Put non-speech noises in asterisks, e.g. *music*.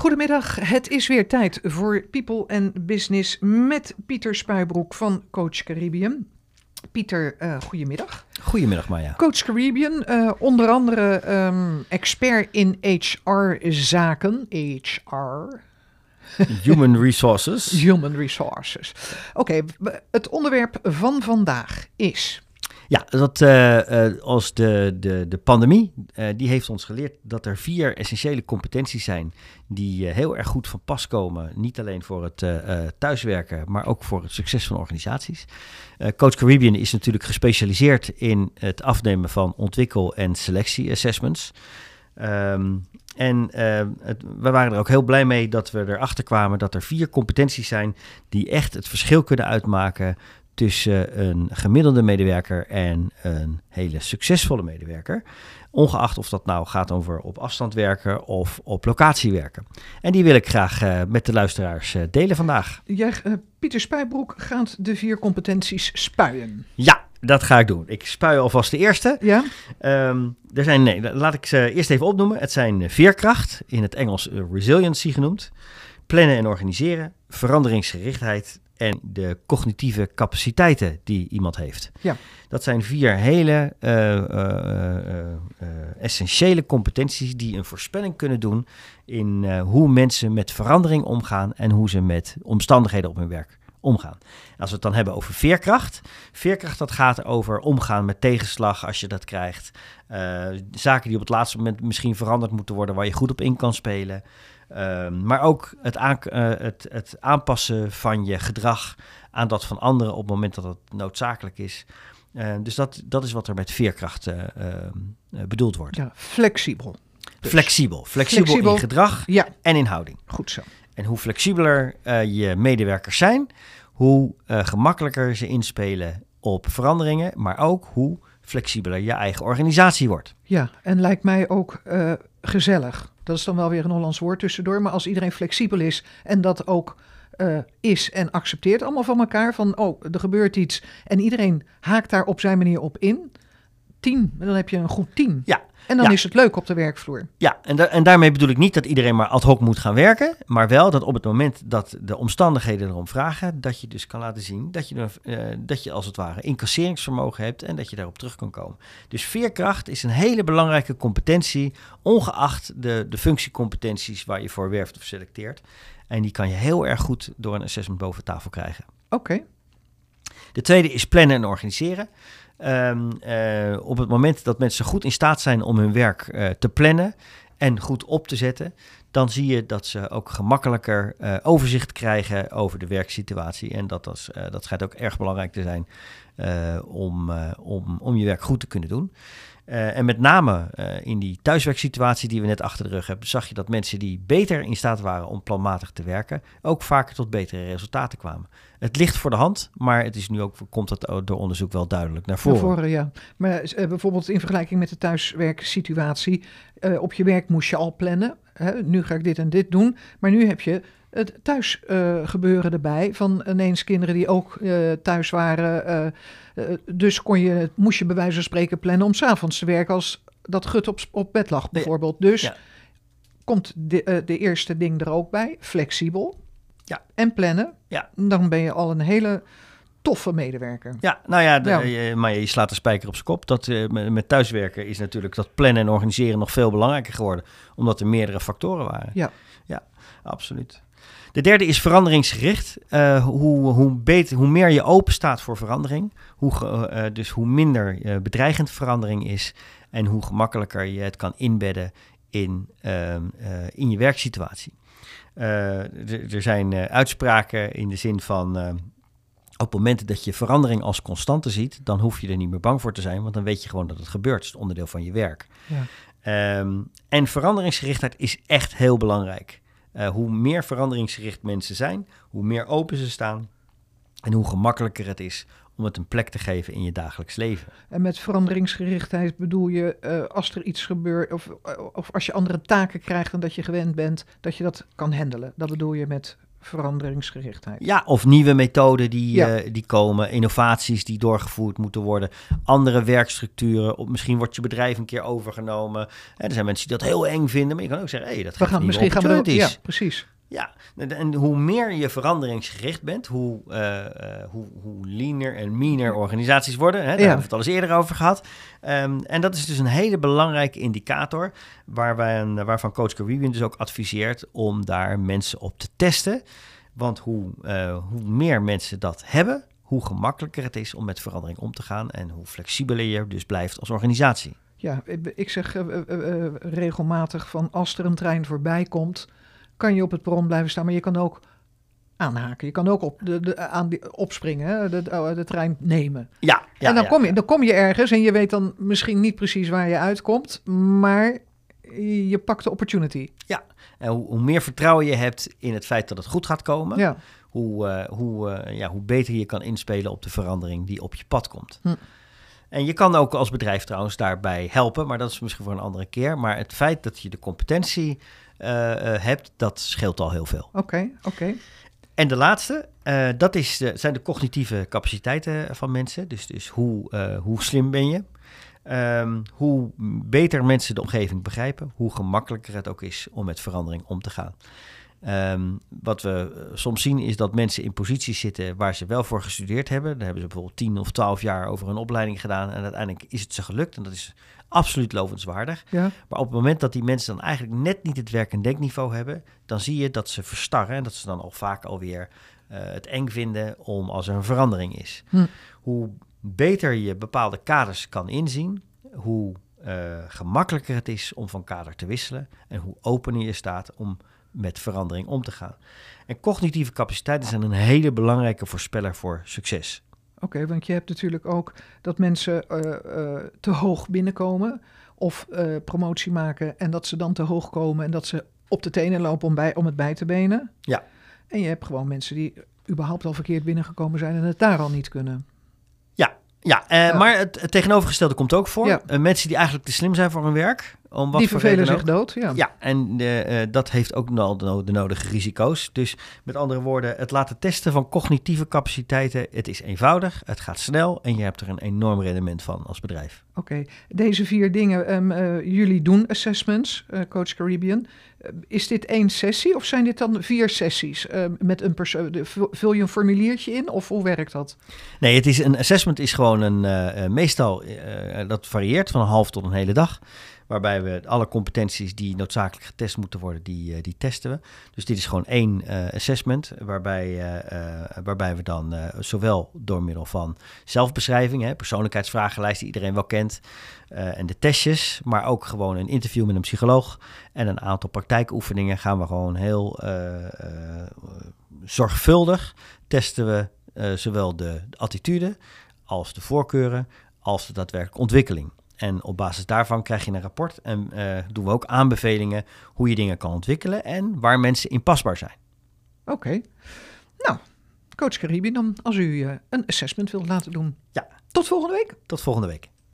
Goedemiddag, het is weer tijd voor People and Business met Pieter Spuibroek van Coach Caribbean. Pieter, uh, goedemiddag. Goedemiddag Maya. Coach Caribbean, uh, onder andere um, expert in HR-zaken. HR. Human Resources. *laughs* Human Resources. Oké, okay, het onderwerp van vandaag is ja, dat, uh, uh, als de, de, de pandemie, uh, die heeft ons geleerd dat er vier essentiële competenties zijn die heel erg goed van pas komen. Niet alleen voor het thuiswerken, maar ook voor het succes van organisaties. Coach Caribbean is natuurlijk gespecialiseerd in het afnemen van ontwikkel- en selectie-assessments. Um, en het, we waren er ook heel blij mee dat we erachter kwamen dat er vier competenties zijn die echt het verschil kunnen uitmaken tussen een gemiddelde medewerker en een hele succesvolle medewerker. Ongeacht of dat nou gaat over op afstand werken of op locatie werken. En die wil ik graag uh, met de luisteraars uh, delen vandaag. Jij, uh, Pieter Spuibroek gaat de vier competenties spuien. Ja, dat ga ik doen. Ik spui alvast de eerste. Ja. Um, er zijn, nee, laat ik ze eerst even opnoemen. Het zijn veerkracht, in het Engels resiliency genoemd. Plannen en organiseren, veranderingsgerichtheid en de cognitieve capaciteiten die iemand heeft. Ja. Dat zijn vier hele uh, uh, uh, essentiële competenties die een voorspelling kunnen doen in hoe mensen met verandering omgaan en hoe ze met omstandigheden op hun werk omgaan. als we het dan hebben over veerkracht. Veerkracht dat gaat over omgaan met tegenslag als je dat krijgt. zaken die op het laatste moment misschien veranderd moeten worden waar je goed op in kan spelen. Um, maar ook het, uh, het, het, aanpassen van je gedrag aan dat van anderen op het moment dat het noodzakelijk is. Uh, dus dat, dat is wat er met veerkracht uh, bedoeld wordt. Ja, flexibel. Dus. Flexibel. flexibel. Flexibel in gedrag ja. en in houding. Goed zo. En hoe flexibeler je medewerkers zijn, hoe gemakkelijker ze inspelen op veranderingen, maar ook hoe flexibeler je eigen organisatie wordt. Ja, en lijkt mij ook gezellig. Dat is dan wel weer een Hollands woord tussendoor. Maar als iedereen flexibel is en dat ook uh, is en accepteert allemaal van elkaar. Van, oh, er gebeurt iets. En iedereen haakt daar op zijn manier op in. Tien, dan heb je een goed team. Ja, en dan is het leuk op de werkvloer. Ja, en, en daarmee bedoel ik niet dat iedereen maar ad hoc moet gaan werken. Maar wel dat op het moment dat de omstandigheden erom vragen, dat je dus kan laten zien dat je, uh, dat je als het ware incasseringsvermogen hebt en dat je daarop terug kan komen. Dus veerkracht is een hele belangrijke competentie, ongeacht de, de functiecompetenties waar je voor werft of selecteert. En die kan je heel erg goed door een assessment boven tafel krijgen. Oké. De tweede is plannen en organiseren. Um, uh, op het moment dat mensen goed in staat zijn om hun werk uh, te plannen en goed op te zetten, dan zie je dat ze ook gemakkelijker uh, overzicht krijgen over de werksituatie. En dat, dat, dat schijnt ook erg belangrijk te zijn om, om, om je werk goed te kunnen doen. Uh, en met name in die thuiswerksituatie die we net achter de rug hebben, zag je dat mensen die beter in staat waren om planmatig te werken, ook vaker tot betere resultaten kwamen. Het ligt voor de hand, maar het is nu ook, komt dat door onderzoek wel duidelijk naar voren. Ja. Maar bijvoorbeeld in vergelijking met de thuiswerksituatie, op je werk moest je al plannen. Hè? Nu ga ik dit en dit doen, maar nu heb je het thuis uh, gebeuren erbij. Van ineens kinderen die ook uh, thuis waren. Uh, dus kon je, moest je bij wijze van spreken plannen om s'avonds te werken als dat gut op, op bed lag bijvoorbeeld. Dus ja. komt de, de eerste ding er ook bij. Flexibel. Ja. En plannen. Ja. Dan ben je al een hele toffe medewerker. Ja, nou ja, de, ja. Je, maar je slaat de spijker op zijn kop. Dat, uh, met, met thuiswerken is natuurlijk dat plannen en organiseren nog veel belangrijker geworden. Omdat er meerdere factoren waren. Ja. Ja, absoluut. De derde is veranderingsgericht. Uh, hoe, hoe, beter, hoe meer je open staat voor verandering, hoe, uh, dus hoe minder uh, bedreigend verandering is en hoe gemakkelijker je het kan inbedden in, in je werksituatie. er zijn uitspraken in de zin van op momenten dat je verandering als constante ziet, dan hoef je er niet meer bang voor te zijn, want dan weet je gewoon dat het gebeurt. Het is onderdeel van je werk. Ja. Um, en veranderingsgerichtheid is echt heel belangrijk. Uh, hoe meer veranderingsgericht mensen zijn, hoe meer open ze staan en hoe gemakkelijker het is om het een plek te geven in je dagelijks leven. En met veranderingsgerichtheid bedoel je uh, als er iets gebeurt of, of als je andere taken krijgt dan dat je gewend bent, dat je dat kan handelen. Dat bedoel je met veranderingsgerichtheid. Ja, of nieuwe methoden die, Ja. eh, die komen, innovaties die doorgevoerd moeten worden, andere werkstructuren. Of misschien wordt je bedrijf een keer overgenomen. En er zijn mensen die dat heel eng vinden, maar je kan ook zeggen, hé, hey, dat nieuwe misschien gaan we ja, precies. Ja, en, hoe meer je veranderingsgericht bent, hoe, eh, eh, hoe, hoe leaner en meaner organisaties worden. Hè? Daar Ja. hebben we het al eens eerder over gehad. Ehm, en dat is dus een hele belangrijke indicator waar wij waarvan Coach Caribbean dus ook adviseert om daar mensen op te testen. Want hoe, eh, hoe meer mensen dat hebben, hoe gemakkelijker het is om met verandering om te gaan en hoe flexibeler je dus blijft als organisatie. Ja, ik- zeg regelmatig van als er een trein voorbij komt, kan je op het perron blijven staan, maar je kan ook aanhaken. Je kan ook op de, de, aan die, opspringen, hè, de, de, de trein nemen. Ja, ja en dan, ja, kom je, ja. dan kom je ergens en je weet dan misschien niet precies waar je uitkomt, maar je pakt de opportunity. En hoe, hoe meer vertrouwen je hebt in het feit dat het goed gaat komen, Ja, hoe, eh, hoe, eh, ja, hoe beter je kan inspelen op de verandering die op je pad komt. Hm. En je kan ook als bedrijf trouwens daarbij helpen, maar dat is misschien voor een andere keer. Maar het feit dat je de competentie hebt, dat scheelt al heel veel. oké, oké. En de laatste, eh, dat is de, zijn de cognitieve capaciteiten van mensen. Dus, dus hoe, eh, hoe slim ben je? Ehm, hoe beter mensen de omgeving begrijpen, hoe gemakkelijker het ook is om met verandering om te gaan. Ehm, wat we eh, soms zien is dat mensen in posities zitten waar ze wel voor gestudeerd hebben. Daar hebben ze bijvoorbeeld 10 of 12 jaar over een opleiding gedaan en uiteindelijk is het ze gelukt. En dat is absoluut lovenswaardig. Ja, Maar op het moment dat die mensen dan eigenlijk net niet het werk- en denkniveau hebben, dan zie je dat ze verstarren en dat ze dan al vaak alweer eh het eng vinden om als er een verandering is. Hm. Hoe beter je bepaalde kaders kan inzien, hoe eh, gemakkelijker het is om van kader te wisselen en hoe opener je staat om met verandering om te gaan. En cognitieve capaciteiten zijn een hele belangrijke voorspeller voor succes. oké, want je hebt natuurlijk ook dat mensen eh, eh, te hoog binnenkomen of eh, promotie maken en dat ze dan te hoog komen en dat ze op de tenen lopen om, bij, om het bij te benen. Ja. En je hebt gewoon mensen die überhaupt al verkeerd binnengekomen zijn en het daar al niet kunnen. Ja, eh, Ja. maar het, het tegenovergestelde komt ook voor. Ja. Mensen die eigenlijk te slim zijn voor hun werk. Om wat die vervelen zich dood, ja. Ja, en eh, eh, dat heeft ook de, de nodige risico's. Dus met andere woorden, het laten testen van cognitieve capaciteiten. Het is eenvoudig, het gaat snel en je hebt er een enorm rendement van als bedrijf. Oké, deze vier dingen, ehm, eh, jullie doen assessments, Coach Caribbean. Is dit één sessie of zijn dit dan vier sessies? Eh, met een persoon, vul, je een formuliertje in of hoe werkt dat? Nee, het is een assessment is gewoon een, meestal, dat varieert van een half tot een hele dag. Waarbij we alle competenties die noodzakelijk getest moeten worden, die, eh, die testen we. Dus dit is gewoon één eh, assessment, waarbij, eh, waarbij we dan zowel door middel van zelfbeschrijving, hè, persoonlijkheidsvragenlijst die iedereen wel kent, en de testjes, maar ook gewoon een interview met een psycholoog en een aantal praktijkoefeningen gaan we gewoon heel zorgvuldig testen we zowel de attitude als de voorkeuren als de daadwerkelijke ontwikkeling. En op basis daarvan krijg je een rapport en eh, doen we ook aanbevelingen hoe je dingen kan ontwikkelen en waar mensen inpasbaar zijn. Oké. Nou, Coach Caribbean, dan als u eh, een assessment wilt laten doen. Ja. Tot volgende week. Tot volgende week.